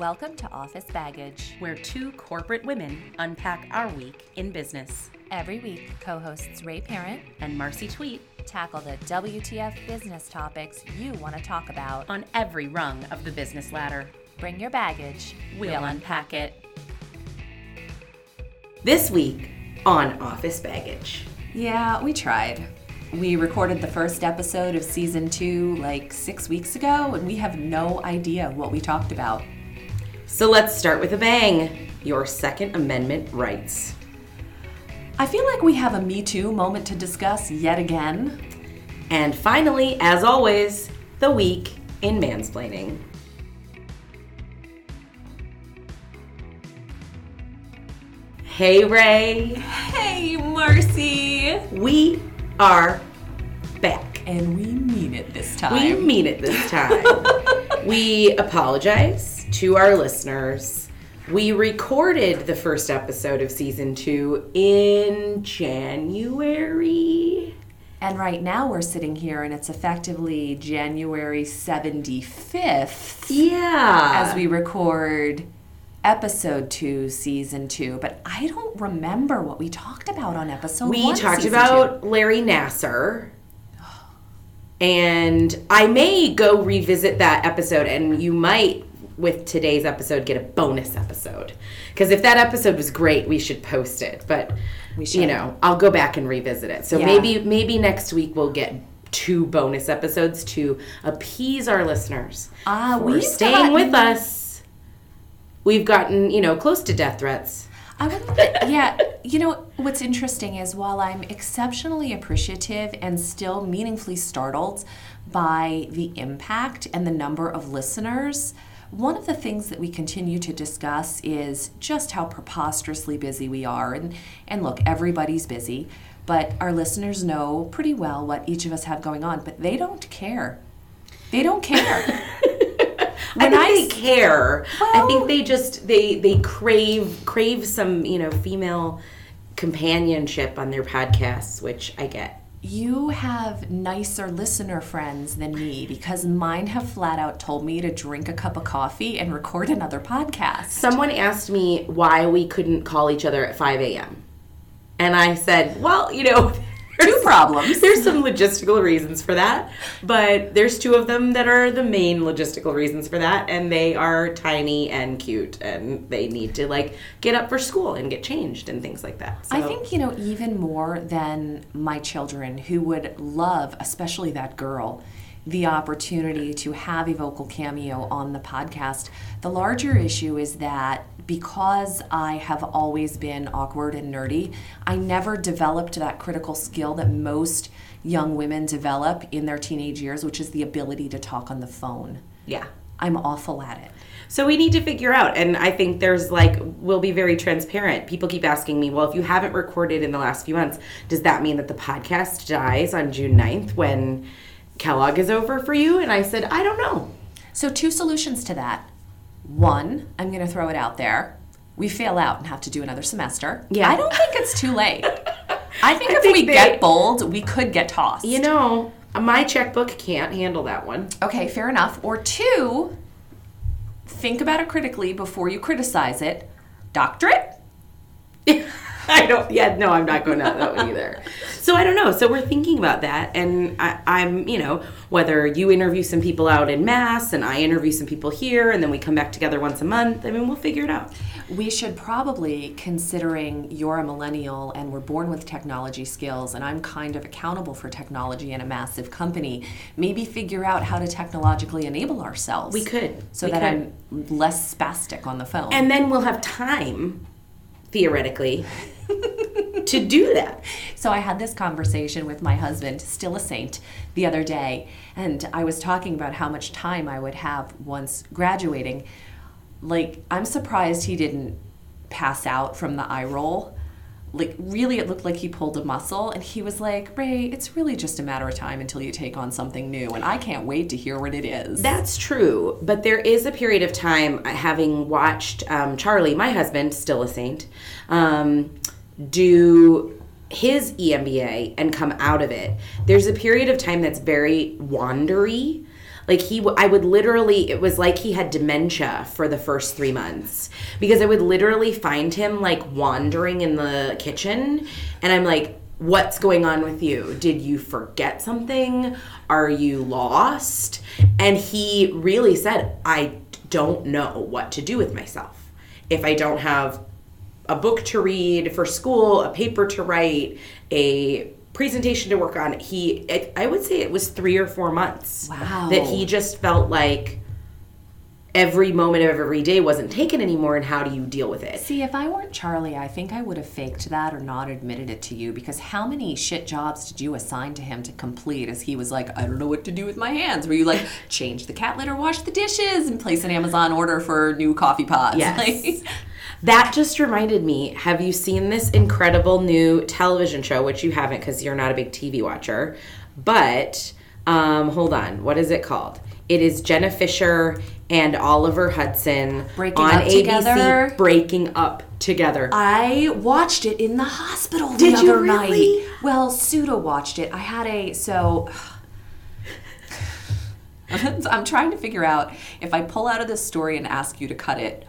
Welcome to Office Baggage. where two corporate women unpack our week in business. Every week, co hosts Ray Parent And Marcy Tweet tackle the WTF business topics you want to talk about. on every rung of the business ladder. Bring your baggage, We'll unpack it. This week on Office Baggage. Yeah, we tried. We recorded the first episode of season two like six weeks ago, and we have no idea what we talked about. So let's start with a bang. Your Second Amendment rights. I feel like we have a Me Too moment to discuss yet again. And finally, as always, the week in mansplaining. Hey, Ray. Hey, Marcy! We are back. And we mean it this time. We mean it this time. we apologize to our listeners. We recorded the first episode of season two in January. And right now we're sitting here and it's effectively January 75th Yeah. as we record episode 2 season 2, but I don't remember what we talked about on episode we 1 We talked about Larry Nassar. And I may go revisit that episode, and you might, with today's episode, get a bonus episode. Because if that episode was great, we should post it. But We you know, I'll go back and revisit it. So Yeah. maybe maybe next week we'll get two bonus episodes to appease our listeners. Ah, for we've staying with us. We've gotten, you know, close to death threats. I would, yeah. You know what's interesting is while I'm exceptionally appreciative and still meaningfully startled by the impact and the number of listeners, one of the things that we continue to discuss is just how preposterously busy we are. And and look, everybody's busy, but our listeners know pretty well what each of us have going on, but they don't care. They don't care. I think I they care. I think they just they they crave crave some you know female companionship on their podcasts, which I get. You have nicer listener friends than me because mine have flat out told me to drink a cup of coffee and record another podcast. Someone asked me why we couldn't call each other at five a.m. and I said, well, you know. Two problems. There's some logistical reasons for that, but there's two of them that are the main logistical reasons for that, and they are tiny and cute, and they need to like get up for school and get changed and things like that. So. I think, you know, even more than my children who would love, especially that girl, the opportunity to have a vocal cameo on the podcast. The larger issue is that because I have always been awkward and nerdy, I never developed that critical skill that most young women develop in their teenage years, which is the ability to talk on the phone. yeah. I'm awful at it. So we need to figure out, and I think there's like, we'll be very transparent. People keep asking me, well, if you haven't recorded in the last few months, does that mean that the podcast dies on June 9th when Kellogg is over for you? And I said, I don't know. So, two solutions to that. One, I'm going to throw it out there. We fail out and have to do another semester. Yeah. I don't think it's too late. I think if think we they- get bold, we could get tossed. You know, my checkbook can't handle that one. Okay, fair enough. Or two, think about it critically before you criticize it. Doctorate? I don't. Yeah, no, I'm not going down that one either. So I don't know. So we're thinking about that, and I, I'm, you know, whether you interview some people out in mass and I interview some people here, and then we come back together once a month. I mean, we'll figure it out. We should probably, considering you're a millennial and we're born with technology skills, and I'm kind of accountable for technology in a massive company, maybe figure out how to technologically enable ourselves. We could. So We that could. I'm less spastic on the phone. and then we'll have time, theoretically, to do that. So I had this conversation with my husband, still a saint, the other day, and I was talking about how much time I would have once graduating. Like, I'm surprised he didn't pass out from the eye roll. Like, really, it looked like he pulled a muscle, and he was like, Ray, it's really just a matter of time until you take on something new, and I can't wait to hear what it is. That's true, but there is a period of time, uh, having watched um, Charlie, my husband, still a saint, um, do his EMBA and come out of it. There's a period of time that's very wandery. Like he, I would literally, it was like he had dementia for the first three months because I would literally find him like wandering in the kitchen, and I'm like, "What's going on with you? Did you forget something? Are you lost?" And he really said, "I don't know what to do with myself if I don't have." A book to read for school, a paper to write, a presentation to work on. He, I would say it was three or four months. Wow. That he just felt like every moment of every day wasn't taken anymore, and how do you deal with it? See, if I weren't Charlie, I think I would have faked that or not admitted it to you because how many shit jobs did you assign to him to complete as he was like, I don't know what to do with my hands? Were you like, change the cat litter, wash the dishes, and place an Amazon order for new coffee pots? Yes. Like, That just reminded me have you seen this incredible new television show, which you haven't because you're not a big TV watcher? But um, hold on, what is it called? It is Jenna Fischer and Oliver Hudson Breaking on Up ABC Together? Breaking Up Together. I watched it in the hospital the Did other really? night. Well, pseudo watched it. I had a so I'm trying to figure out if I pull out of this story and ask you to cut it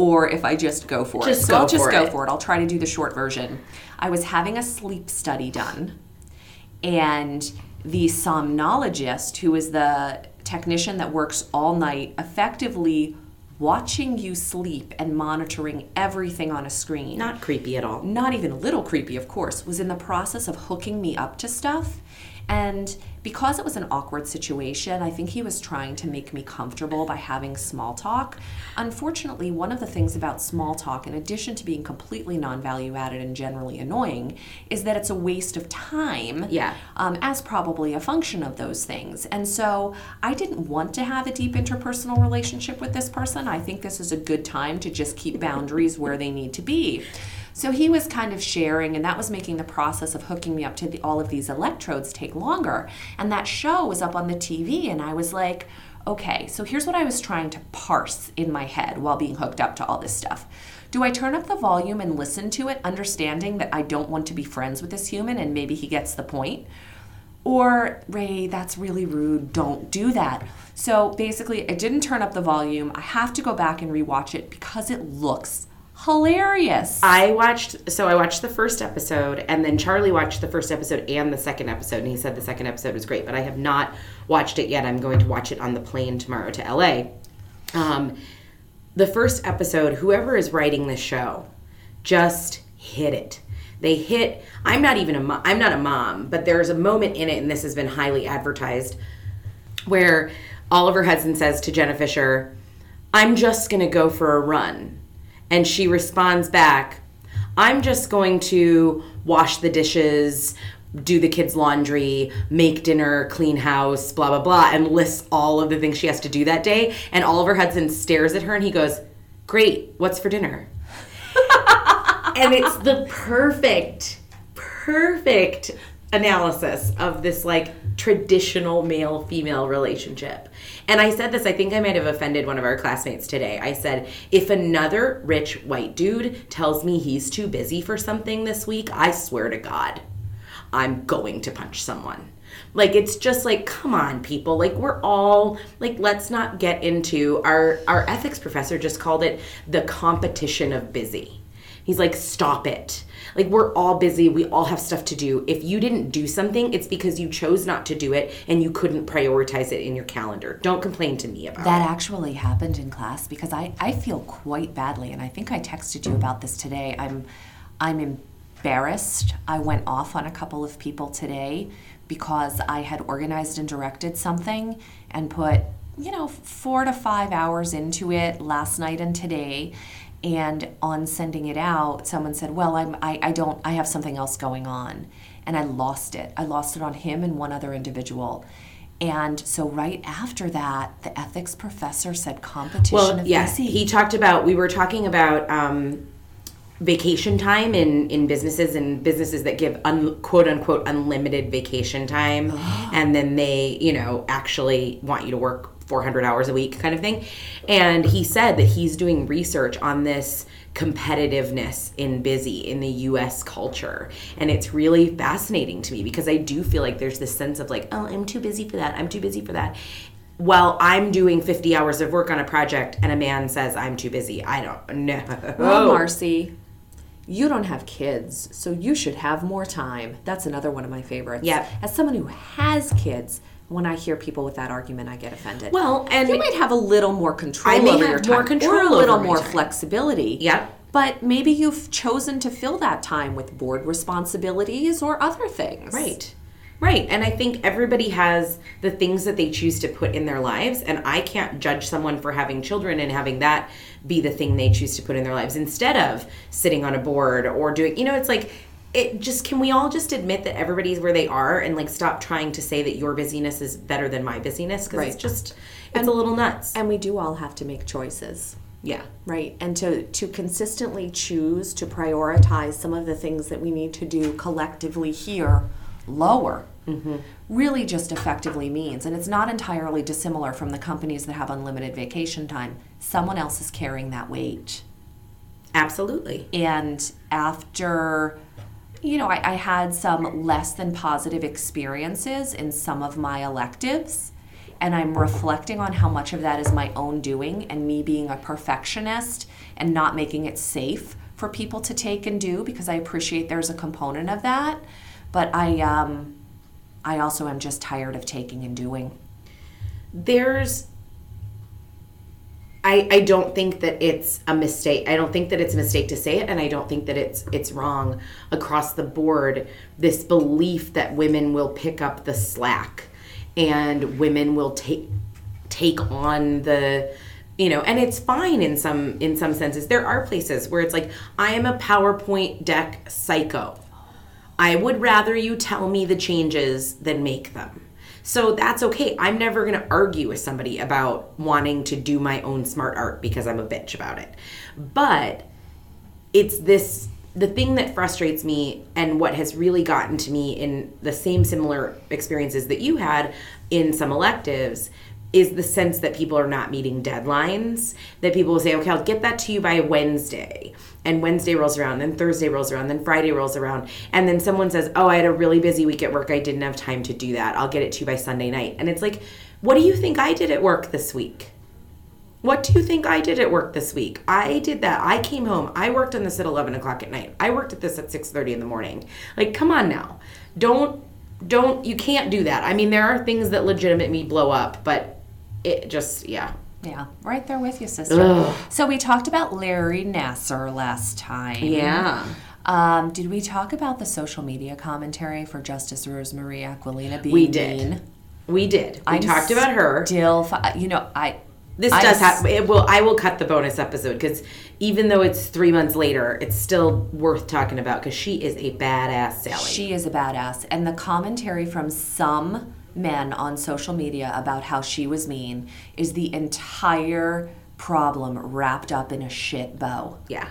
or if I just go for Just it. So go I'll just for go it. for it. I'll try to do the short version. I was having a sleep study done and the somnologist who is the technician that works all night effectively watching you sleep and monitoring everything on a screen Not creepy at all. not even a little creepy, of course, was in the process of hooking me up to stuff. And because it was an awkward situation, I think he was trying to make me comfortable by having small talk. Unfortunately, one of the things about small talk, in addition to being completely non value added and generally annoying, is that it's a waste of time Yeah. um, as probably a function of those things. And so I didn't want to have a deep interpersonal relationship with this person. I think this is a good time to just keep boundaries where they need to be. So he was kind of sharing, and that was making the process of hooking me up to the, all of these electrodes take longer. And that show was up on the TV, and I was like, okay, so here's what I was trying to parse in my head while being hooked up to all this stuff. Do I turn up the volume and listen to it, understanding that I don't want to be friends with this human and maybe he gets the point? Or, Ray, that's really rude. Don't do that. So basically, I didn't turn up the volume. I have to go back and rewatch it because it looks hilarious. I watched so I watched the first episode and then Charlie watched the first episode and the second episode and he said the second episode was great, but I have not watched it yet. I'm going to watch it on the plane tomorrow to LA. Um, the first episode, whoever is writing this show just hit it. They hit I'm not even a mom, I'm not a mom, but there's a moment in it and this has been highly advertised where Oliver Hudson says to Jenna Fischer, I'm just going to go for a run. And she responds back, I'm just going to wash the dishes, do the kids' laundry, make dinner, clean house, blah, blah, blah, and lists all of the things she has to do that day. And Oliver Hudson stares at her and he goes, Great, what's for dinner? and it's the perfect, perfect analysis of this like traditional male female relationship. And I said this, I think I might have offended one of our classmates today. I said, if another rich white dude tells me he's too busy for something this week, I swear to God, I'm going to punch someone. Like it's just like come on people like we're all like let's not get into our our ethics professor just called it the competition of busy. He's like stop it. Like we're all busy, we all have stuff to do. If you didn't do something, it's because you chose not to do it and you couldn't prioritize it in your calendar. Don't complain to me about That it. actually happened in class because I, I feel quite badly, and I think I texted you about this today. I'm I'm embarrassed. I went off on a couple of people today because I had organized and directed something and put you know four to five hours into it last night and today. And on sending it out, someone said, "Well, I'm I, I don't I have something else going on," and I lost it. I lost it on him and one other individual. And so right after that, the ethics professor said competition Well, yes, busy. he talked about. We were talking about um, vacation time in in businesses and businesses that give un, quote unquote unlimited vacation time, and then they you know actually want you to work 400 hours a week kind of thing. And he said that he's doing research on this competitiveness in busy in the US culture. And it's really fascinating to me because I do feel like there's this sense of like, oh, I'm too busy for that. I'm too busy for that while I'm doing 50 hours of work on a project and a man says I'm too busy. I don't know. Well, Marcy, you don't have kids, so you should have more time. That's another one of my favorites. Yep. As someone who has kids, when I hear people with that argument, I get offended. Well, and- you might have a little more control I may over have your time, more control or a little more time. flexibility. Yep. But maybe you've chosen to fill that time with board responsibilities or other things. Right. Right. And I think everybody has the things that they choose to put in their lives. And I can't judge someone for having children and having that be the thing they choose to put in their lives instead of sitting on a board or doing, you know, it's like, it just can we all just admit that everybody's where they are and like stop trying to say that your busyness is better than my busyness because it's just it's a little nuts And we do all have to make choices. yeah Right. And to, to consistently choose to prioritize some of the things that we need to do collectively here lower mm-hmm. really just effectively means, and it's not entirely dissimilar from the companies that have unlimited vacation time, someone else is carrying that weight. absolutely And after, you know, I, I had some less than positive experiences in some of my electives. And I'm reflecting on how much of that is my own doing and me being a perfectionist and not making it safe for people to take and do because I appreciate there's a component of that. But I, um, I also am just tired of taking and doing. there's I, I don't think that it's a mistake. I don't think that it's a mistake to say it, and I don't think that it's it's wrong across the board. This belief that women will pick up the slack and women will take take on the you know and it's fine in some in some senses there are places where it's like i am a powerpoint deck psycho I would rather you tell me the changes than make them. So that's okay. I'm never going to argue with somebody about wanting to do my own smart art because I'm a bitch about it. But it's this the thing that frustrates me and what has really gotten to me in the same similar experiences that you had in some electives is the sense that people are not meeting deadlines that people will say okay i'll get that to you by wednesday and wednesday rolls around then thursday rolls around then friday rolls around and then someone says oh i had a really busy week at work i didn't have time to do that i'll get it to you by sunday night and it's like what do you think i did at work this week what do you think I did at work this week? I did that. I came home. I worked on this at eleven o'clock at night. I worked at this at six thirty in the morning. Like, come on now. Don't don't you can't do that. I mean, there are things that legitimately blow up, but it just yeah. Yeah, right there with you, sister. Ugh. So we talked about Larry Nassar last time. Yeah. Um, did we talk about the social media commentary for Justice Rosemary Aquilina being We did. mean? We did. We I'm talked about her. Still, fi- you know, I. This I does have it will I will cut the bonus episode because even though it's three months later, it's still worth talking about because she is a badass Sally. She is a badass, and the commentary from some men on social media about how she was mean is the entire problem wrapped up in a shit bow. yeah.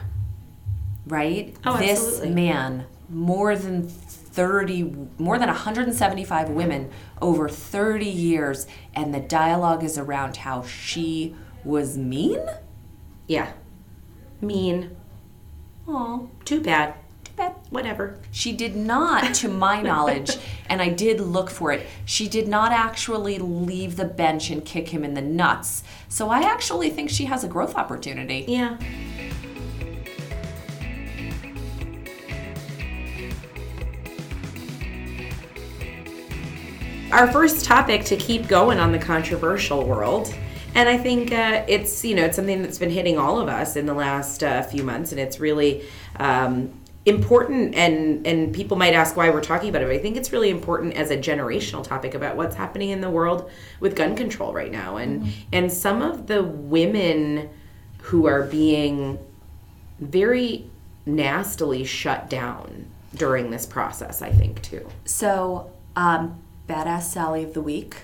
right? Oh, this absolutely. man, more than 30, more than 175 women over 30 years, and the dialogue is around how she was mean? Yeah. Mean. Oh, Too bad. Too bad. Whatever. She did not, to my knowledge, and I did look for it, she did not actually leave the bench and kick him in the nuts. So I actually think she has a growth opportunity. Yeah. Our first topic to keep going on the controversial world, and I think uh, it's you know it's something that's been hitting all of us in the last uh, few months, and it's really um, important. And and people might ask why we're talking about it, but I think it's really important as a generational topic about what's happening in the world with gun control right now, and and some of the women who are being very nastily shut down during this process, I think, too. So, um, Badass Sally of the Week,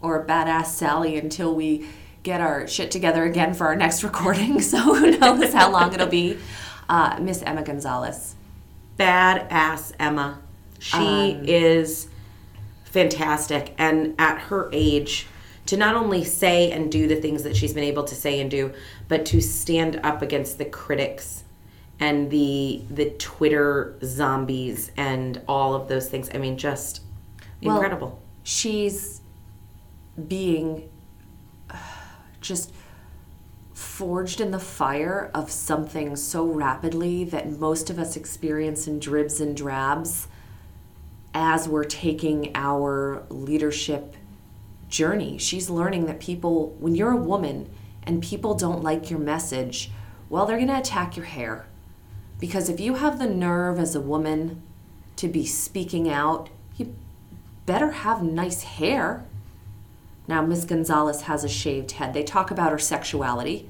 or Badass Sally until we get our shit together again for our next recording. So, who knows how long it'll be. Uh, Miss Emma Gonzalez. Badass Emma. She Um, is fantastic. And at her age, to not only say and do the things that she's been able to say and do, but to stand up against the critics and the the Twitter zombies and all of those things. I mean, just Well, incredible. She's being uh, just forged in the fire of something so rapidly that most of us experience in dribs and drabs as we're taking our leadership journey. She's learning that people, when you're a woman and people don't like your message, well, they're going to attack your hair. Because if you have the nerve as a woman to be speaking out, you better have nice hair. Now, Ms. Gonzalez has a shaved head. They talk about her sexuality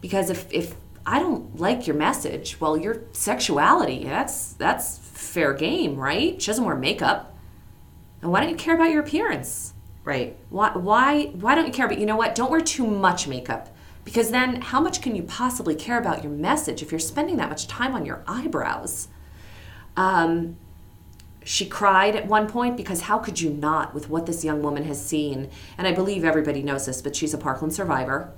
because if, if I don't like your message, well, your sexuality, that's, that's fair game, right? She doesn't wear makeup. And why don't you care about your appearance? Right. Why, why, why don't you care? But you know what? Don't wear too much makeup. Because then, how much can you possibly care about your message if you're spending that much time on your eyebrows? Um, she cried at one point because how could you not with what this young woman has seen? And I believe everybody knows this, but she's a Parkland survivor.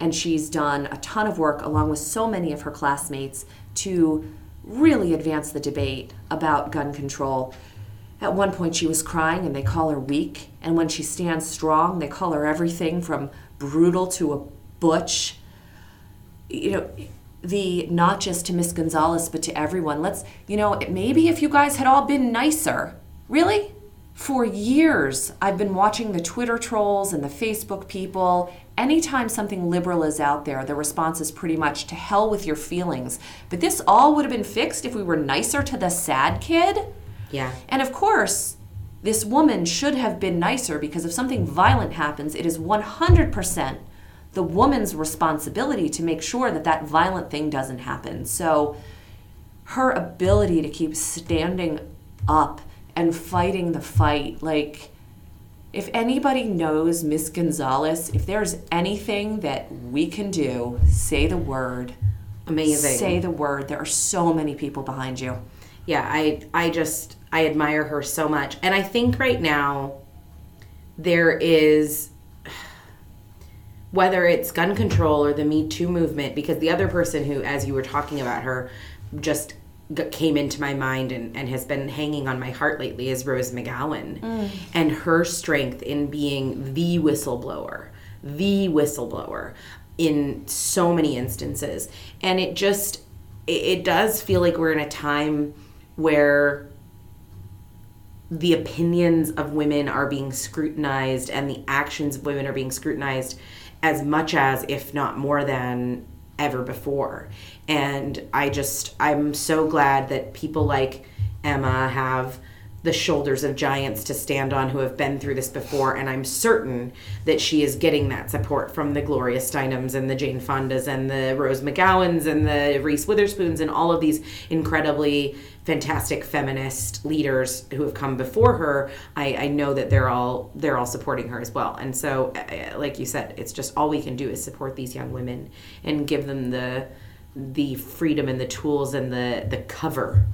And she's done a ton of work along with so many of her classmates to really advance the debate about gun control. At one point, she was crying and they call her weak. And when she stands strong, they call her everything from brutal to a butch. You know, the not just to Miss Gonzalez, but to everyone. Let's, you know, maybe if you guys had all been nicer. Really? For years, I've been watching the Twitter trolls and the Facebook people. Anytime something liberal is out there, the response is pretty much to hell with your feelings. But this all would have been fixed if we were nicer to the sad kid. Yeah. And of course, this woman should have been nicer because if something violent happens, it is 100% the woman's responsibility to make sure that that violent thing doesn't happen. So her ability to keep standing up and fighting the fight, like, if anybody knows Miss Gonzalez, if there's anything that we can do, say the word. Amazing. Say the word. There are so many people behind you. yeah i i just i admire her so much and i think right now there is whether it's gun control or the me too movement because the other person who as you were talking about her just came into my mind and, and has been hanging on my heart lately is rose mcgowan mm. and her strength in being the whistleblower the whistleblower in so many instances. And it just it, it does feel like we're in a time where the opinions of women are being scrutinized and the actions of women are being scrutinized as much as if not more than ever before. And i just i'm so glad that people like emma have the shoulders of giants to stand on who have been through this before and i'm certain that she is getting that support from the gloria steinems and the jane fondas and the rose mcgowans and the reese witherspoons and all of these incredibly fantastic feminist leaders who have come before her. I, I know that they're all they're all supporting her as well. And so uh, like you said it's just all we can do is support these young women and give them the the freedom and the tools and the the cover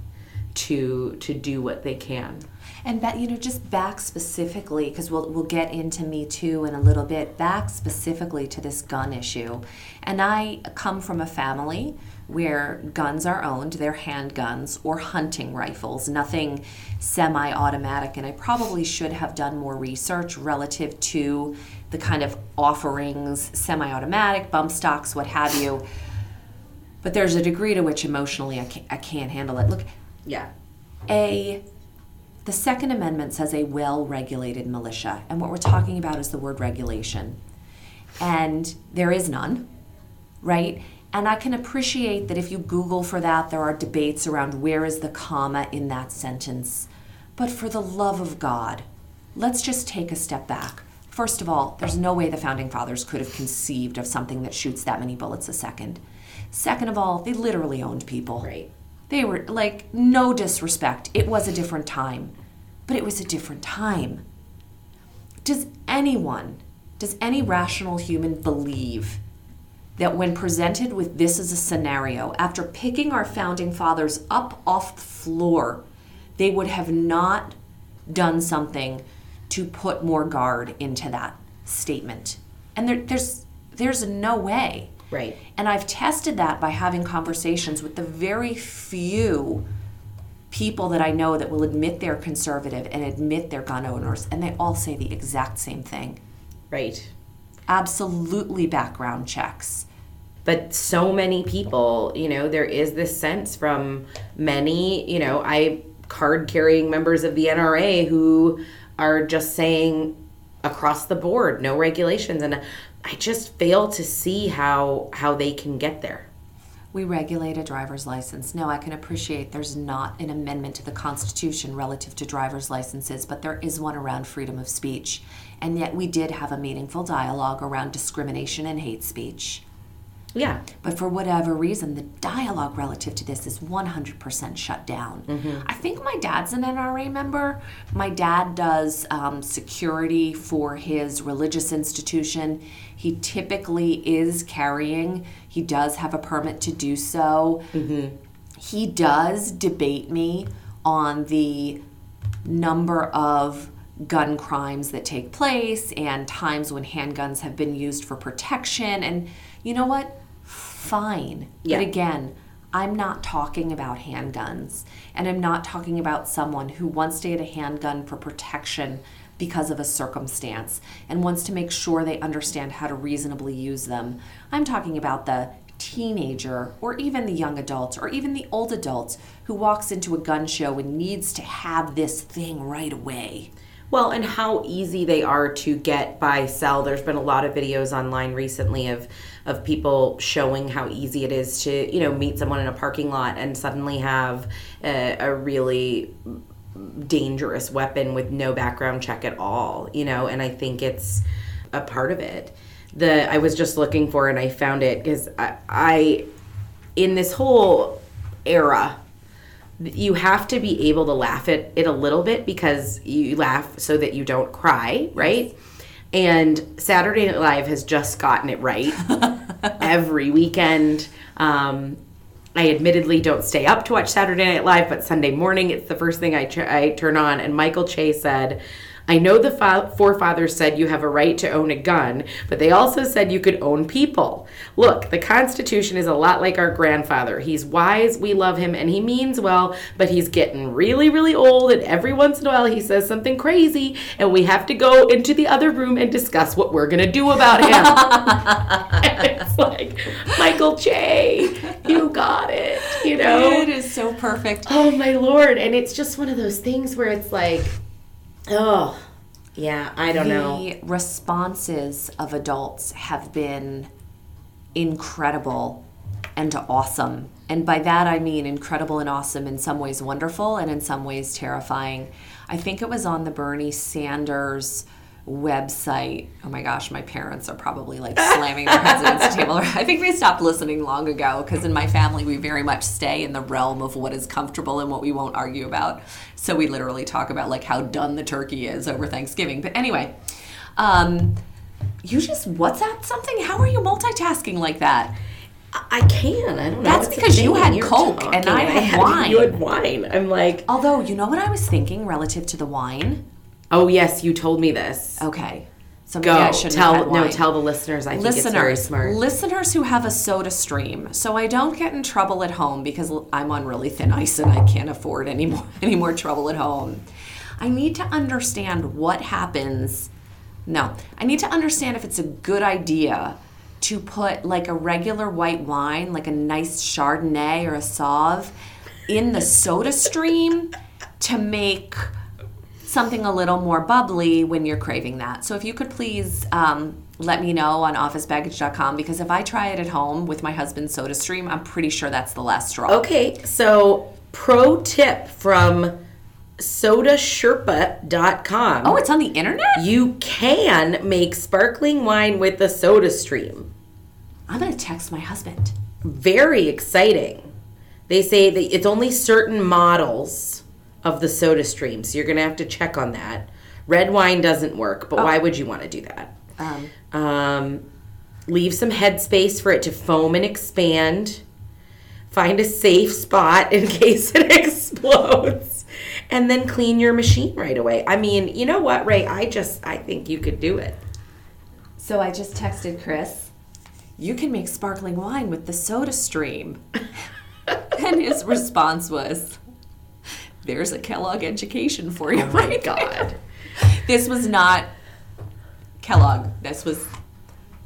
to to do what they can And that you know, just back specifically, because we'll we'll get into Me Too in a little bit. Back specifically to this gun issue, and I come from a family where guns are owned. They're handguns or hunting rifles, nothing semi-automatic. And I probably should have done more research relative to the kind of offerings, semi-automatic, bump stocks, what have you. But there's a degree to which emotionally I can't, I can't handle it. Look, yeah. A the second amendment says a well-regulated militia and what we're talking about is the word regulation. And there is none right? And i can appreciate that if you google for that there are debates around where is the comma in that sentence. But for the love of god let's just take a step back. First of all there's no way the founding fathers could have conceived of something that shoots that many bullets a second. Second of all they literally owned people. Right they were like, no disrespect. It was a different time, but it was a different time. Does anyone, does any rational human believe that when presented with this as a scenario, after picking our founding fathers up off the floor, they would have not done something to put more guard into that statement? And there, there's, there's no way. Right And I've tested that by having conversations with the very few people that I know that will admit they're conservative and admit they're gun owners, and they all say the exact same thing. Right. Absolutely background checks. But so many people, you know, there is this sense from many, you know, I card carrying members of the NRA who are just saying across the board, no regulations. And I just fail to see how how they can get there. We regulate a driver's license. No, I can appreciate there's not an amendment to the Constitution relative to driver's licenses, but there is one around freedom of speech. And yet we did have a meaningful dialogue around discrimination and hate speech. Yeah. But for whatever reason, the dialogue relative to this is 100% shut down. Mm-hmm. I think my dad's an NRA member. My dad does um, security for his religious institution. He typically is carrying, he does have a permit to do so. Mm-hmm. He does debate me on the number of gun crimes that take place and times when handguns have been used for protection. And you know what? Fine. Yeah. But again, I'm not talking about handguns. And I'm not talking about someone who wants to get a handgun for protection because of a circumstance and wants to make sure they understand how to reasonably use them. I'm talking about the teenager or even the young adult or even the old adult who walks into a gun show and needs to have this thing right away. Well, and how easy they are to get, buy, sell. There's been a lot of videos online recently of of people showing how easy it is to, you know, meet someone in a parking lot and suddenly have a, a really dangerous weapon with no background check at all, you know, and I think it's a part of it. The I was just looking for and I found it because I, I in this whole era you have to be able to laugh at it a little bit because you laugh so that you don't cry, right? And Saturday Night Live has just gotten it right every weekend. Um, I admittedly don't stay up to watch Saturday Night Live, but Sunday morning it's the first thing I, tr- I turn on. And Michael Che said, I know the fa- forefathers said you have a right to own a gun, but they also said you could own people. Look, the Constitution is a lot like our grandfather. He's wise, we love him, and he means well, but he's getting really, really old, and every once in a while he says something crazy, and we have to go into the other room and discuss what we're gonna do about him. It's like, Michael Che, you got it, you know? It is so perfect. Oh my lord. And it's just one of those things where it's like, oh, yeah, I don't know. The responses of adults have been incredible and awesome. And by that I mean incredible and awesome, in some ways wonderful, and in some ways terrifying. I think it was on the Bernie Sanders website. Oh my gosh, my parents are probably like slamming their heads against the table. I think they stopped listening long ago because in my family we very much stay in the realm of what is comfortable and what we won't argue about. So we literally talk about like how done the turkey is over Thanksgiving. But anyway, um, you just WhatsApp something? How are you multitasking like that? I can. I don't know. That's It's because you had Coke talking, and I had wine. You had wine. I'm like, Although, you know what I was thinking relative to the wine? Oh yes, you told me this. Okay. So Go I shouldn't tell no, tell the listeners. I think it's very listeners, smart. listeners who have a soda stream, so I don't get in trouble at home because I'm on really thin ice and I can't afford any more any more trouble at home. I need to understand what happens. No, I need to understand if it's a good idea to put like a regular white wine, like a nice Chardonnay or a Sauve, in the soda stream to make something a little more bubbly when you're craving that. So if you could please um, let me know on officebaggage.com because if I try it at home with my husband's soda stream, I'm pretty sure that's the last straw. Okay, so pro tip from sodasherpa.com. Oh, it's on the internet? you can make sparkling wine with the soda stream. I'm going to text my husband. Very exciting. They say that it's only certain models of the soda stream, so you're going to have to check on that. Red wine doesn't work, but why would you want to do that? Um, Um, leave some headspace for it to foam and expand. Find a safe spot in case it explodes. And then clean your machine right away. I mean, you know what, Ray? I just I think you could do it. so I just texted Chris, you can make sparkling wine with the soda stream. and his response was, there's a Kellogg education for you. Oh my right God. there." This was not Kellogg. This was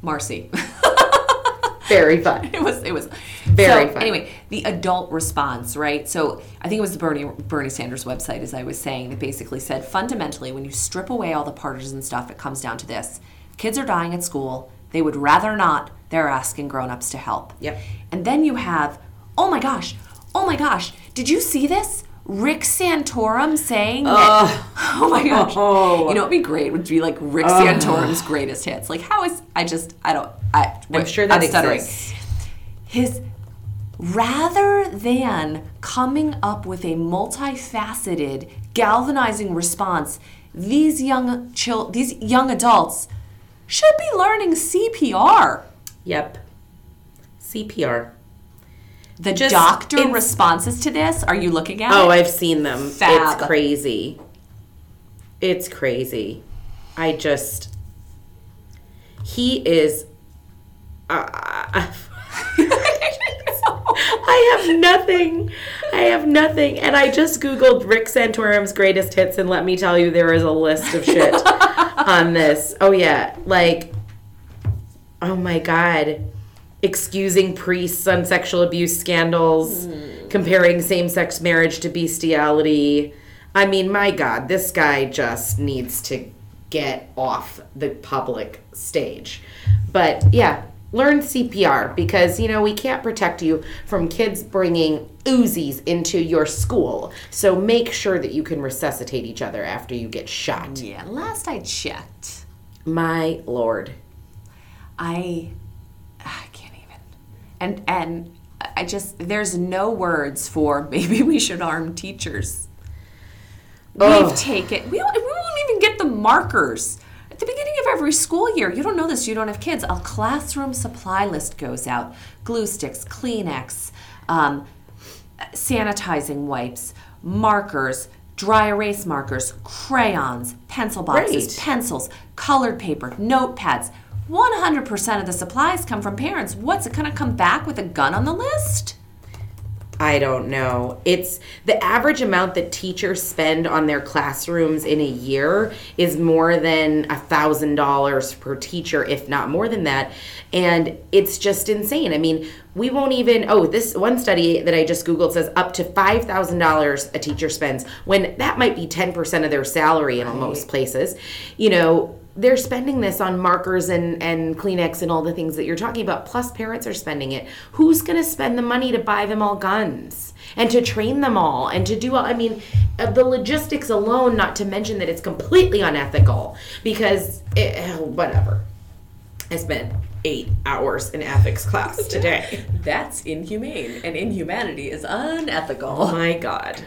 Marcy. Very fun. it was it was Very so, fun. Anyway, the adult response, right? So I think it was the Bernie Bernie Sanders website, as I was saying, that basically said fundamentally, when you strip away all the partisan stuff, it comes down to this: kids are dying at school. They would rather not. They're asking grown-ups to help. Yep. And then you have, oh my gosh, oh my gosh, did you see this? Rick Santorum saying that, oh my gosh, Oh. you know it'd be great would be like Rick Santorum's greatest hits. Like how is I just I don't I I'm sure that stuttering exists. his rather than coming up with a multifaceted galvanizing response these young chil- these young adults should be learning CPR Yep. CPR. The Just doctor ins- responses to this are you looking at Oh, it? I've seen them. Fab. It's crazy. It's crazy. I just. He is. Uh, I have nothing. I have nothing. And I just Googled Rick Santorum's greatest hits, and let me tell you, there is a list of shit on this. Oh, yeah. Like, oh my God. Excusing priests on sexual abuse scandals, hmm. comparing same sex marriage to bestiality. I mean, my God, this guy just needs to get off the public stage. But yeah, learn CPR because, you know, we can't protect you from kids bringing Uzis into your school. So make sure that you can resuscitate each other after you get shot. yeah last I checked My lord. I I can't even. And and I just there's no words for maybe we should arm teachers. Ugh. We've taken we we won't even get the markers. At the beginning of every school year, you don't know this, you don't have kids. A classroom supply list goes out. Glue sticks, Kleenex, um, sanitizing wipes, markers, dry erase markers, crayons, pencil boxes, Right. pencils, colored paper, notepads. 100% of the supplies come from parents. What's it going to come back with a gun on the list? I don't know. It's the average amount that teachers spend on their classrooms in a year is more than a thousand dollars per teacher, if not more than that. And it's just insane. I mean, we won't even oh, this one study that I just Googled says up to five thousand dollars a teacher spends when that might be ten percent of their salary in most places. You know, they're spending this on markers and, and Kleenex and all the things that you're talking about. Plus, parents are spending it. Who's going to spend the money to buy them all guns and to train them all and to do all? I mean, uh, the logistics alone, not to mention that it's completely unethical because it, whatever. I spent eight hours in ethics class today. That's inhumane, and inhumanity is unethical. Oh my god.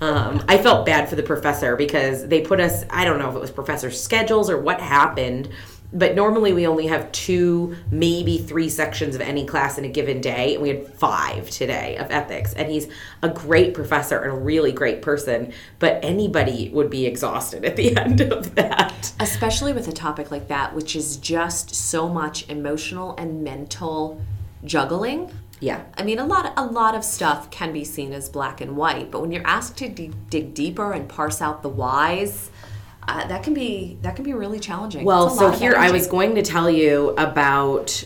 Um, I felt bad for the professor because they put us, I don't know if it was professor's schedules or what happened, but normally we only have two, maybe three sections of any class in a given day, and we had five today of ethics. And he's a great professor and a really great person, but anybody would be exhausted at the end of that. Especially with a topic like that, which is just so much emotional and mental juggling. Yeah. I mean, a lot, a lot of stuff can be seen as black and white, but when you're asked to de- dig deeper and parse out the whys, uh, that can be that can be really challenging. Well, so here I was going to tell you about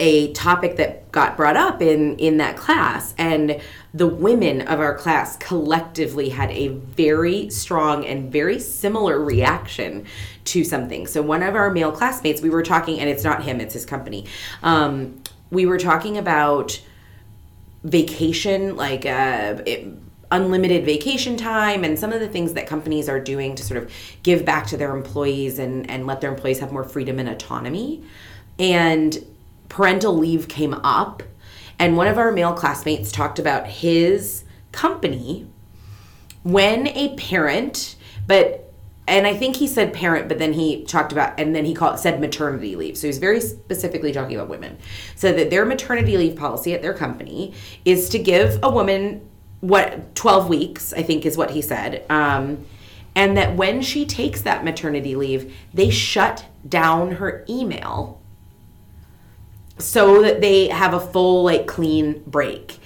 a topic that got brought up in in that class and the women of our class collectively had a very strong and very similar reaction to something. So one of our male classmates, we were talking and it's not him, it's his company. Um, we were talking about vacation, like uh, it, unlimited vacation time, and some of the things that companies are doing to sort of give back to their employees and, and let their employees have more freedom and autonomy. And parental leave came up, and one of our male classmates talked about his company when a parent, but and I think he said parent, but then he talked about and then he called said maternity leave. So he's very specifically talking about women. So that their maternity leave policy at their company is to give a woman what 12 weeks, I think is what he said. Um, and that when she takes that maternity leave, they shut down her email so that they have a full like clean break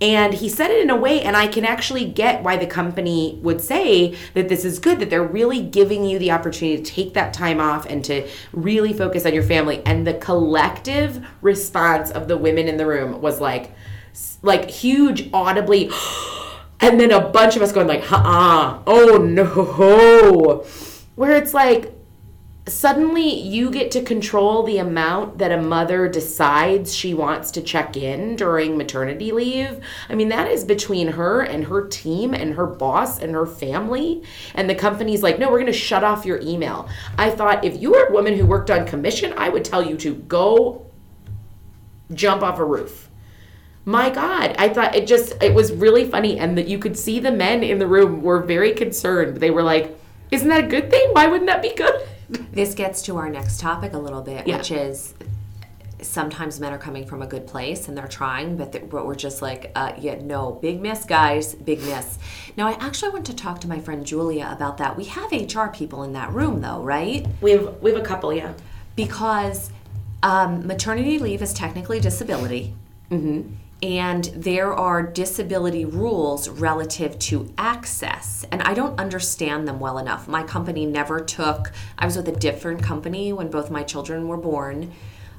And he said it in a way, and I can actually get why the company would say that this is good, that they're really giving you the opportunity to take that time off and to really focus on your family. And the collective response of the women in the room was like, like huge, audibly, and then a bunch of us going like, uh oh no. Where it's like, suddenly you get to control the amount that a mother decides she wants to check in during maternity leave. I mean, that is between her and her team and her boss and her family. And the company's like, no, we're going to shut off your email. I thought if you were a woman who worked on commission, I would tell you to go jump off a roof. My God, I thought it just, it was really funny. And that you could see the men in the room were very concerned. They were like, isn't that a good thing? Why wouldn't that be good? This gets to our next topic a little bit, Yeah. which is sometimes men are coming from a good place and they're trying, but, they, but we're just like, uh, yeah, no, big miss, guys, big miss. Now, I actually want to talk to my friend Julia about that. We have HR people in that room, though, right? We have, we have a couple, yeah. Because um, maternity leave is technically disability. And there are disability rules relative to access. And I don't understand them well enough. My company never took, I was with a different company when both my children were born,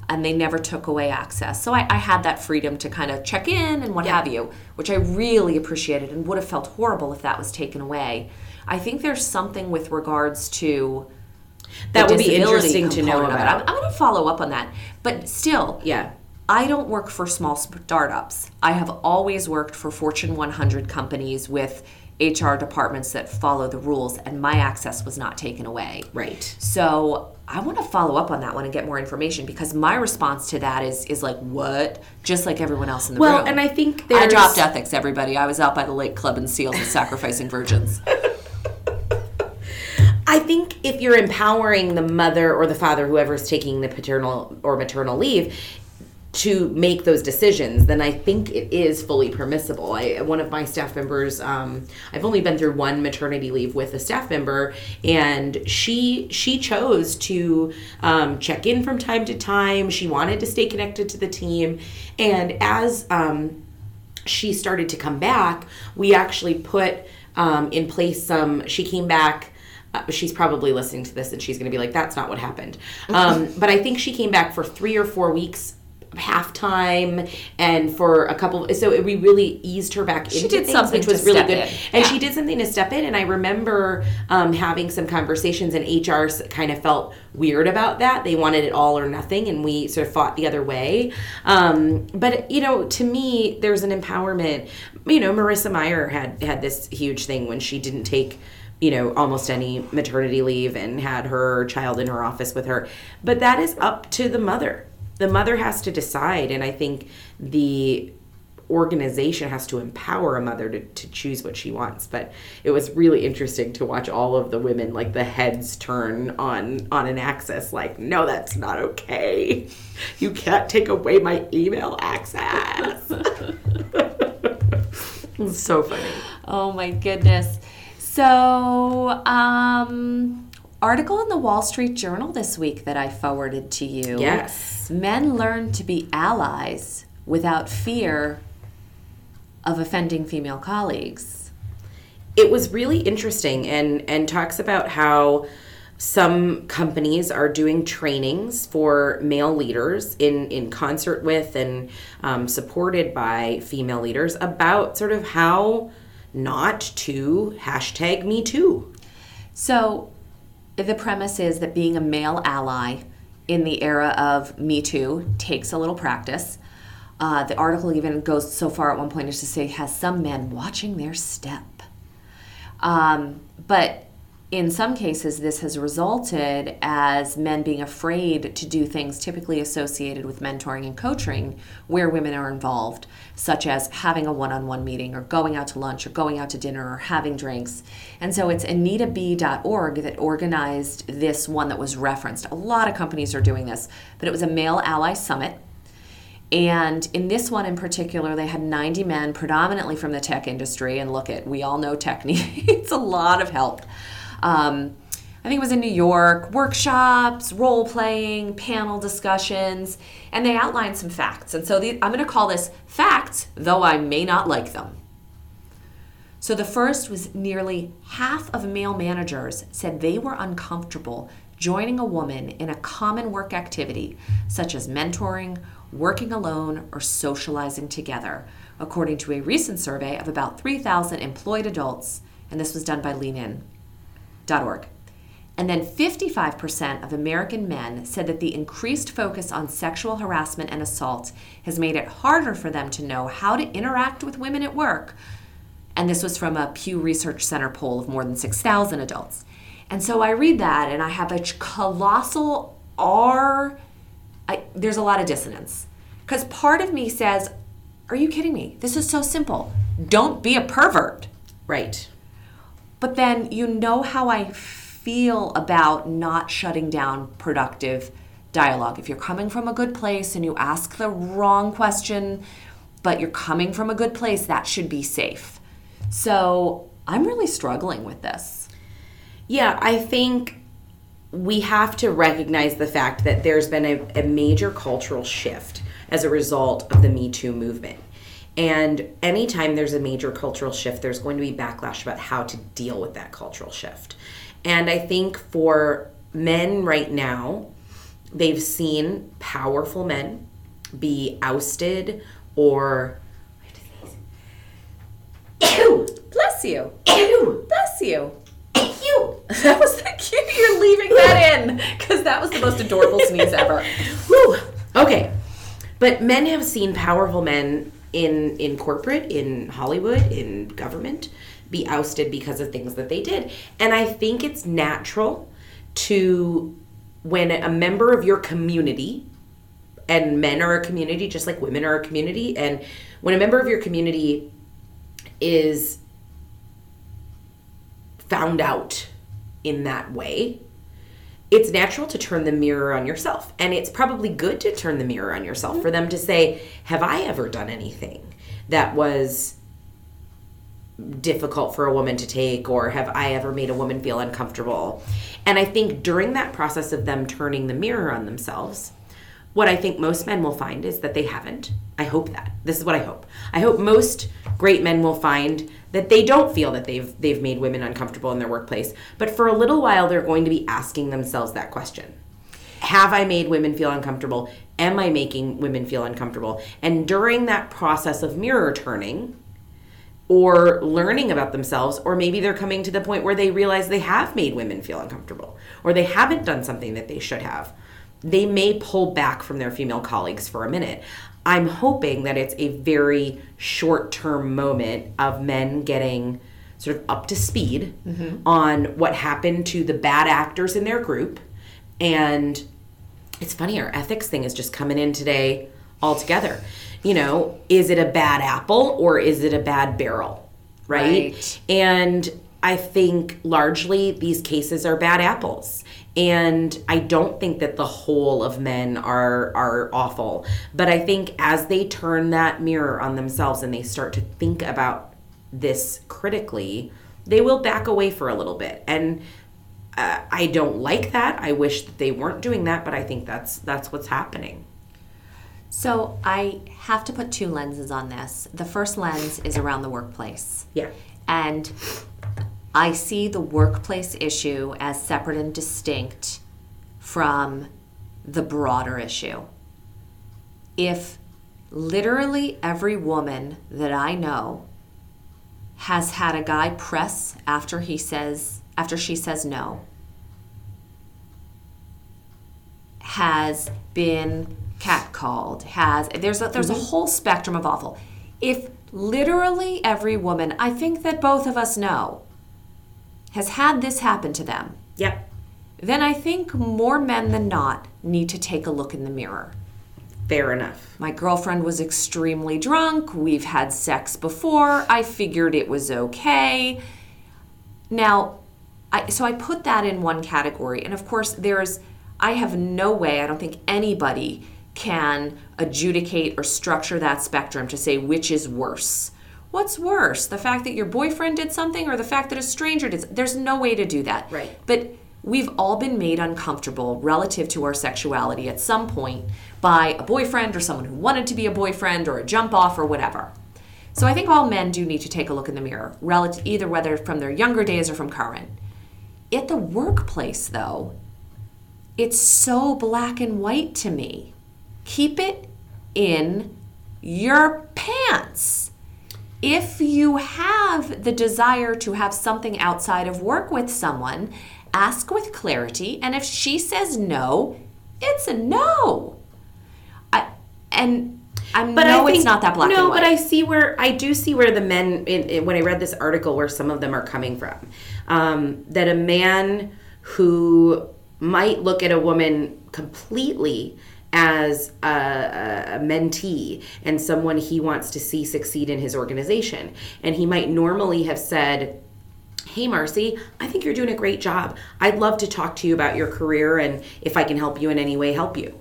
and they never took away access. So I, I had that freedom to kind of check in and what have you, which I really appreciated and would have felt horrible if that was taken away. I think there's something with regards to That would be interesting to know about. I'm, I'm going to follow up on that. But still, Yeah. I don't work for small startups. I have always worked for Fortune 100 companies with HR departments that follow the rules, and my access was not taken away. Right. So I want to follow up on that one and get more information because my response to that is is like what? Just like everyone else in the Well, room. and I think I dropped ethics, everybody. I was out by the lake Club and seals and sacrificing virgins. I think if you're empowering the mother or the father, whoever's taking the paternal or maternal leave, to make those decisions, then I think it is fully permissible. I, one of my staff members, um, I've only been through one maternity leave with a staff member, and she she chose to um, check in from time to time. She wanted to stay connected to the team, and as um, she started to come back, we actually put um, in place some. She came back. Uh, she's probably listening to this and she's going to be like, "That's not what happened." Um, but I think she came back for three or four weeks halftime and for a couple so we really eased her back into did things, something which was really good. in. and Yeah. she did something to step in and i remember um, having some conversations and hr kind of felt weird about that. They wanted it all or nothing and we sort of fought the other way. Um, but you know to me there's an empowerment. You know Marissa Mayer had had this huge thing when she didn't take you know almost any maternity leave and had her child in her office with her. But that is up to the mother the mother has to decide and i think the organization has to empower a mother to, to choose what she wants. But it was really interesting to watch all of the women like the heads turn on on an access like no that's not okay. You can't take away my email access. So funny. Oh my goodness. So, um, article in the Wall Street Journal this week that I forwarded to you. Yes. Men learn to be allies without fear of offending female colleagues. it was really interesting and and talks about how some companies are doing trainings for male leaders in in concert with and um, supported by female leaders about sort of how not to hashtag me too So, the premise is that being a male ally in the era of Me Too takes a little practice. Uh, the article even goes so far at one point as to say has some men watching their step. Um, but in some cases, this has resulted as men being afraid to do things typically associated with mentoring and coaching where women are involved, such as having a one on one meeting or going out to lunch or going out to dinner or having drinks. And so it's AnitaB.org that organized this one that was referenced. A lot of companies are doing this, but it was a male ally summit. And in this one in particular, they had 90 men, predominantly from the tech industry. And look at, we all know tech needs a lot of help. Um, I think it was in New York, workshops, role playing, panel discussions, and they outlined some facts. And so the, I'm going to call this facts, though I may not like them. So the first was nearly half of male managers said they were uncomfortable joining a woman in a common work activity, such as mentoring, working alone, or socializing together, according to a recent survey of about 3,000 employed adults, and this was done by leanin.org. And then 55% of American men said that the increased focus on sexual harassment and assault has made it harder for them to know how to interact with women at work. And this was from a Pew Research Center poll of more than 6,000 adults. And so I read that and I have a colossal R. I, there's a lot of dissonance. Because part of me says, Are you kidding me? This is so simple. Don't be a pervert. Right. But then you know how I feel about not shutting down productive dialogue. If you're coming from a good place and you ask the wrong question, but you're coming from a good place, that should be safe. So I'm really struggling with this. Yeah, I think we have to recognize the fact that there's been a, a major cultural shift as a result of the Me Too movement. And anytime there's a major cultural shift, there's going to be backlash about how to deal with that cultural shift. And I think for men right now, they've seen powerful men be ousted or. Ew! Bless you. Ew! Bless you. Ew! That was the cute. You're leaving that in because that was the most adorable sneeze ever. Whew. Okay. But men have seen powerful men in in corporate, in Hollywood, in government be ousted because of things that they did. And I think it's natural to when a member of your community and men are a community just like women are a community and when a member of your community is found out in that way it's natural to turn the mirror on yourself and it's probably good to turn the mirror on yourself for them to say have i ever done anything that was difficult for a woman to take or have I ever made a woman feel uncomfortable? And I think during that process of them turning the mirror on themselves, what I think most men will find is that they haven't. I hope that. This is what I hope. I hope most great men will find that they don't feel that they've they've made women uncomfortable in their workplace, but for a little while they're going to be asking themselves that question. Have I made women feel uncomfortable? Am I making women feel uncomfortable? And during that process of mirror turning, or learning about themselves, or maybe they're coming to the point where they realize they have made women feel uncomfortable, or they haven't done something that they should have. They may pull back from their female colleagues for a minute. I'm hoping that it's a very short term moment of men getting sort of up to speed mm-hmm. on what happened to the bad actors in their group. And it's funny, our ethics thing is just coming in today altogether you know, is it a bad apple or is it a bad barrel? Right? right. And I think largely these cases are bad apples. And I don't think that the whole of men are are awful. But I think as they turn that mirror on themselves and they start to think about this critically, they will back away for a little bit. And uh, I don't like that. I wish that they weren't doing that, but I think that's that's what's happening. So I have to put two lenses on this. The first lens is around the workplace. Yeah. And I see the workplace issue as separate and distinct from the broader issue. If literally every woman that I know has had a guy press after he says after she says no has been catcalled, has there's a, there's mm-hmm. a whole spectrum of awful. If literally every woman, I think that both of us know, has had this happen to them. Yep. Then I think more men than not need to take a look in the mirror. Fair enough. My girlfriend was extremely drunk. We've had sex before. I figured it was okay. Now, I, so I put that in one category. And of course, there's, I have no way, I don't think anybody can adjudicate or structure that spectrum to say which is worse. What's worse, the fact that your boyfriend did something or the fact that a stranger did? There's no way to do that. Right. But we've all been made uncomfortable relative to our sexuality at some point by a boyfriend or someone who wanted to be a boyfriend or a jump off or whatever. So I think all men do need to take a look in the mirror, relative, either whether from their younger days or from current. At the workplace, though, it's so black and white to me. Keep it in your pants. If you have the desire to have something outside of work with someone, ask with clarity. And if she says no, it's a no. I, and I But no, I think, it's not that black no, and white. but I see where I do see where the men in, in- when I read this article where some of them are coming from. Um, that a man who might look at a woman completely as a, a, mentee and someone he wants to see succeed in his organization, and he might normally have said. Hey, Marcy, I think you're doing a great job. I'd love to talk to you about your career and if I can help you in any way, help you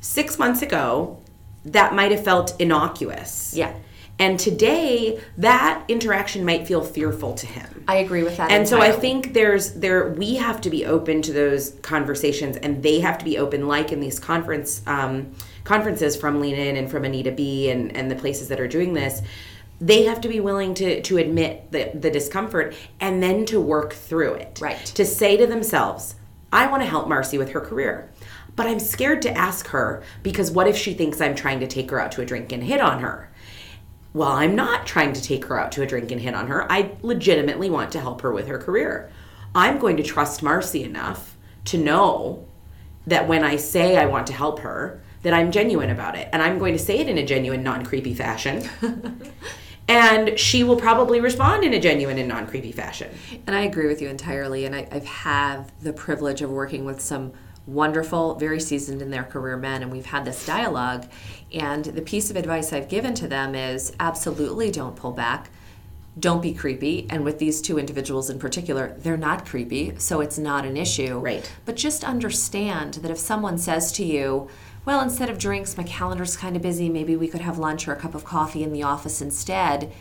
six months ago, that might have felt innocuous. Yeah. And today, that interaction might feel fearful to him. I agree with that. And so I think there's there we have to be open to those conversations, and they have to be open, like in these conference um, conferences from Lean In and from Anita B and and the places that are doing this. They have to be willing to to admit the the discomfort and then to work through it. Right. To say to themselves, I want to help Marcy with her career. But I'm scared to ask her because what if she thinks I'm trying to take her out to a drink and hit on her? Well, I'm not trying to take her out to a drink and hit on her. I legitimately want to help her with her career. I'm going to trust Marcy enough to know that when I say I want to help her, that I'm genuine about it. And I'm going to say it in a genuine, non creepy fashion. and she will probably respond in a genuine and non creepy fashion. And I agree with you entirely. And I, I've had the privilege of working with some wonderful, very seasoned in their career men, and we've had this dialogue. And the piece of advice I've given to them is absolutely don't pull back. Don't be creepy. And with these two individuals in particular, they're not creepy, so it's not an issue. Right. But just understand that if someone says to you, well, instead of drinks, my calendar's kind of busy, maybe we could have lunch or a cup of coffee in the office instead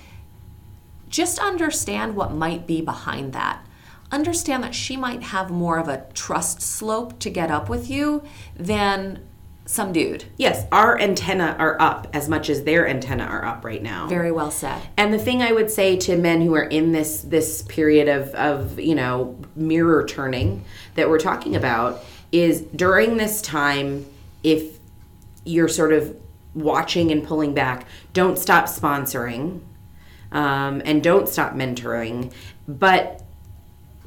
just understand what might be behind that. Understand that she might have more of a trust slope to get up with you than some dude. Yes, our antenna are up as much as their antenna are up right now. Very well said. And the thing I would say to men who are in this this period of of you know mirror turning that we're talking about is during this time, if you're sort of watching and pulling back, don't stop sponsoring, um, and don't stop mentoring. But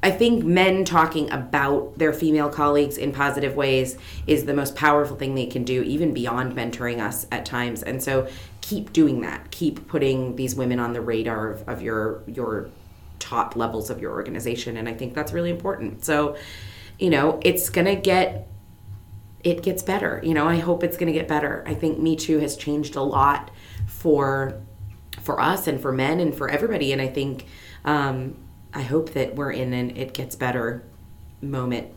I think men talking about their female colleagues in positive ways is the most powerful thing they can do, even beyond mentoring us at times. And so keep doing that. Keep putting these women on the radar of, of your your top levels of your organization. And I think that's really important. So, you know, it's gonna get it gets better. You know, I hope it's gonna get better. I think Me Too has changed a lot for for us and for men and for everybody. And I think um, I hope that we're in an it gets better moment.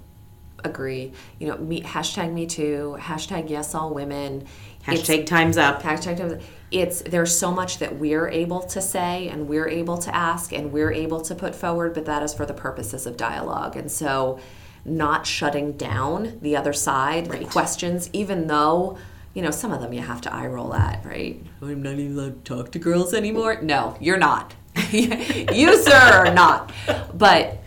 Agree. You know, me, hashtag me too, hashtag yes all women. It's- Hashtag times up. hashtag times- up. it's there's so much that we're able to say and we're able to ask and we're able to put forward but that is for the purposes of dialogue and so not shutting down the other side the questions even though you know some of them you have to eye roll at right i'm not even allowed to talk to girls anymore no you're not you sir are not but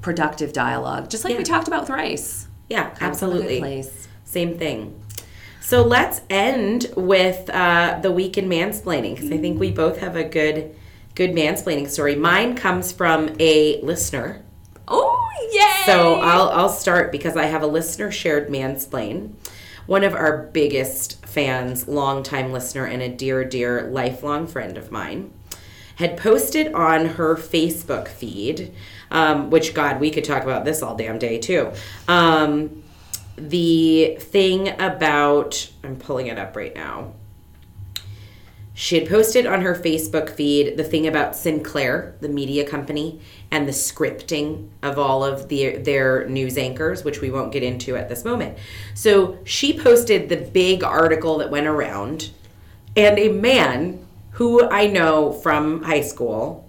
productive dialogue just like we talked about with rice Yeah, Come from a good absolutely. place. Same thing. So let's end with uh, the week in mansplaining because I think we both have a good, good mansplaining story. Mine comes from a listener. oh yay So I'll I'll start because I have a listener shared mansplain. One of our biggest fans, longtime listener, and a dear, dear lifelong friend of mine, had posted on her Facebook feed, um, which God, we could talk about this all damn day too. Um, the thing about I'm pulling it up right now. She had posted on her Facebook feed the thing about Sinclair, the media company, and the scripting of all of the, their news anchors, which we won't get into at this moment. So she posted the big article that went around, and a man who I know from high school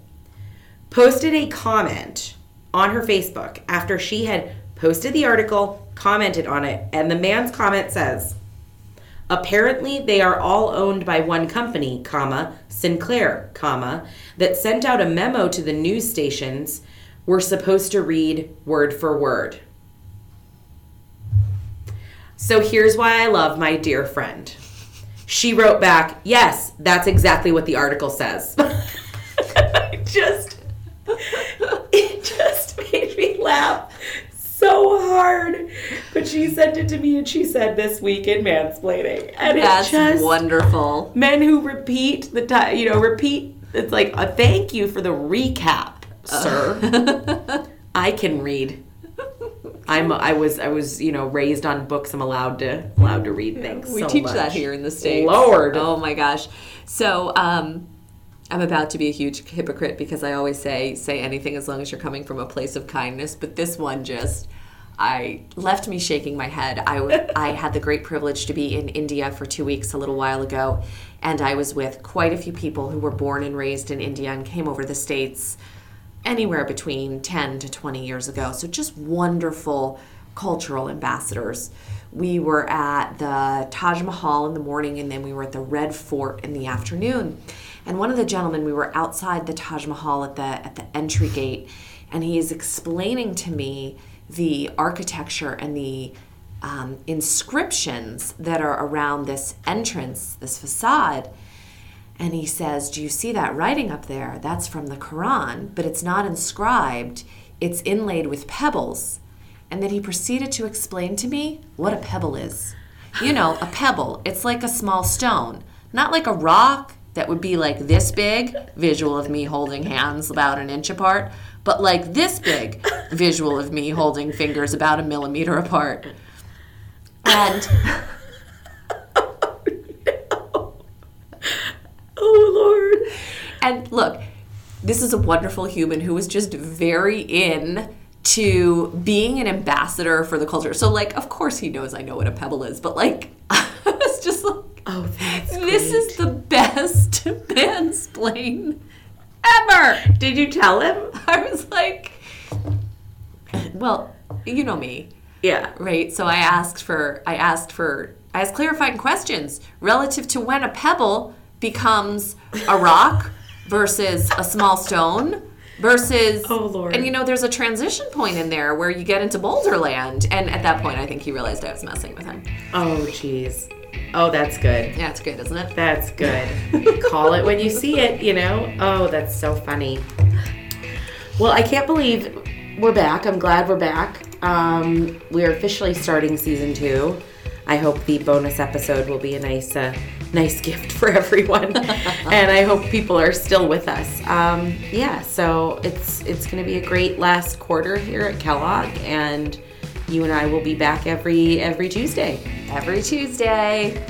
posted a comment on her Facebook after she had posted the article, commented on it, and the man's comment says, Apparently, they are all owned by one company, comma, Sinclair, comma, that sent out a memo to the news stations. We're supposed to read word for word. So here's why I love my dear friend. She wrote back, Yes, that's exactly what the article says. Just, it just made me laugh so hard. But she sent it to me and she said this week in mansplaining. And That's it's just wonderful. men who repeat the time, you know, repeat. It's like a thank you for the recap, sir. I can read. I'm. I was. I was. You know, raised on books. I'm allowed to allowed to read things. We so teach much. that here in the States. Lord. Oh my gosh. So, um, I'm about to be a huge hypocrite because I always say, say anything as long as you're coming from a place of kindness. But this one just, I left me shaking my head. I, w- I had the great privilege to be in India for two weeks a little while ago. And I was with quite a few people who were born and raised in India and came over to the States anywhere between 10 to 20 years ago. So just wonderful cultural ambassadors. We were at the Taj Mahal in the morning and then we were at the Red Fort in the afternoon. And one of the gentlemen, we were outside the Taj Mahal at the at the entry gate and he is explaining to me the architecture and the um, inscriptions that are around this entrance, this facade. And he says, Do you see that writing up there? That's from the Quran, but it's not inscribed, it's inlaid with pebbles. And then he proceeded to explain to me what a pebble is. You know, a pebble, it's like a small stone, not like a rock that would be like this big, visual of me holding hands about an inch apart, but like this big, visual of me holding fingers about a millimeter apart. And Oh Lord. And look, this is a wonderful human who was just very in to being an ambassador for the culture. So like, of course he knows I know what a pebble is, but like I was just like Oh, this great. is the best mansplain ever. Did you tell him? I was like well, you know me, Yeah. right? So I asked for I asked for I asked clarifying questions relative to when a pebble becomes a rock versus a small stone versus Oh, Lord. and you know there's a transition point in there where you get into boulderland and at that point I think he realized I was messing with him. Oh, jeez. Oh, that's good. Yeah, it's good, isn't it? That's good. Call it when you see it, you know? Oh, that's so funny. Well, I can't believe we're back. I'm glad we're back. Um, we're officially starting season two. I hope the bonus episode will be a nice, uh, nice gift for everyone, and I hope people are still with us. Um, yeah, so it's it's going to be a great last quarter here at Kellogg, and you and I will be back every every Tuesday. Every Tuesday.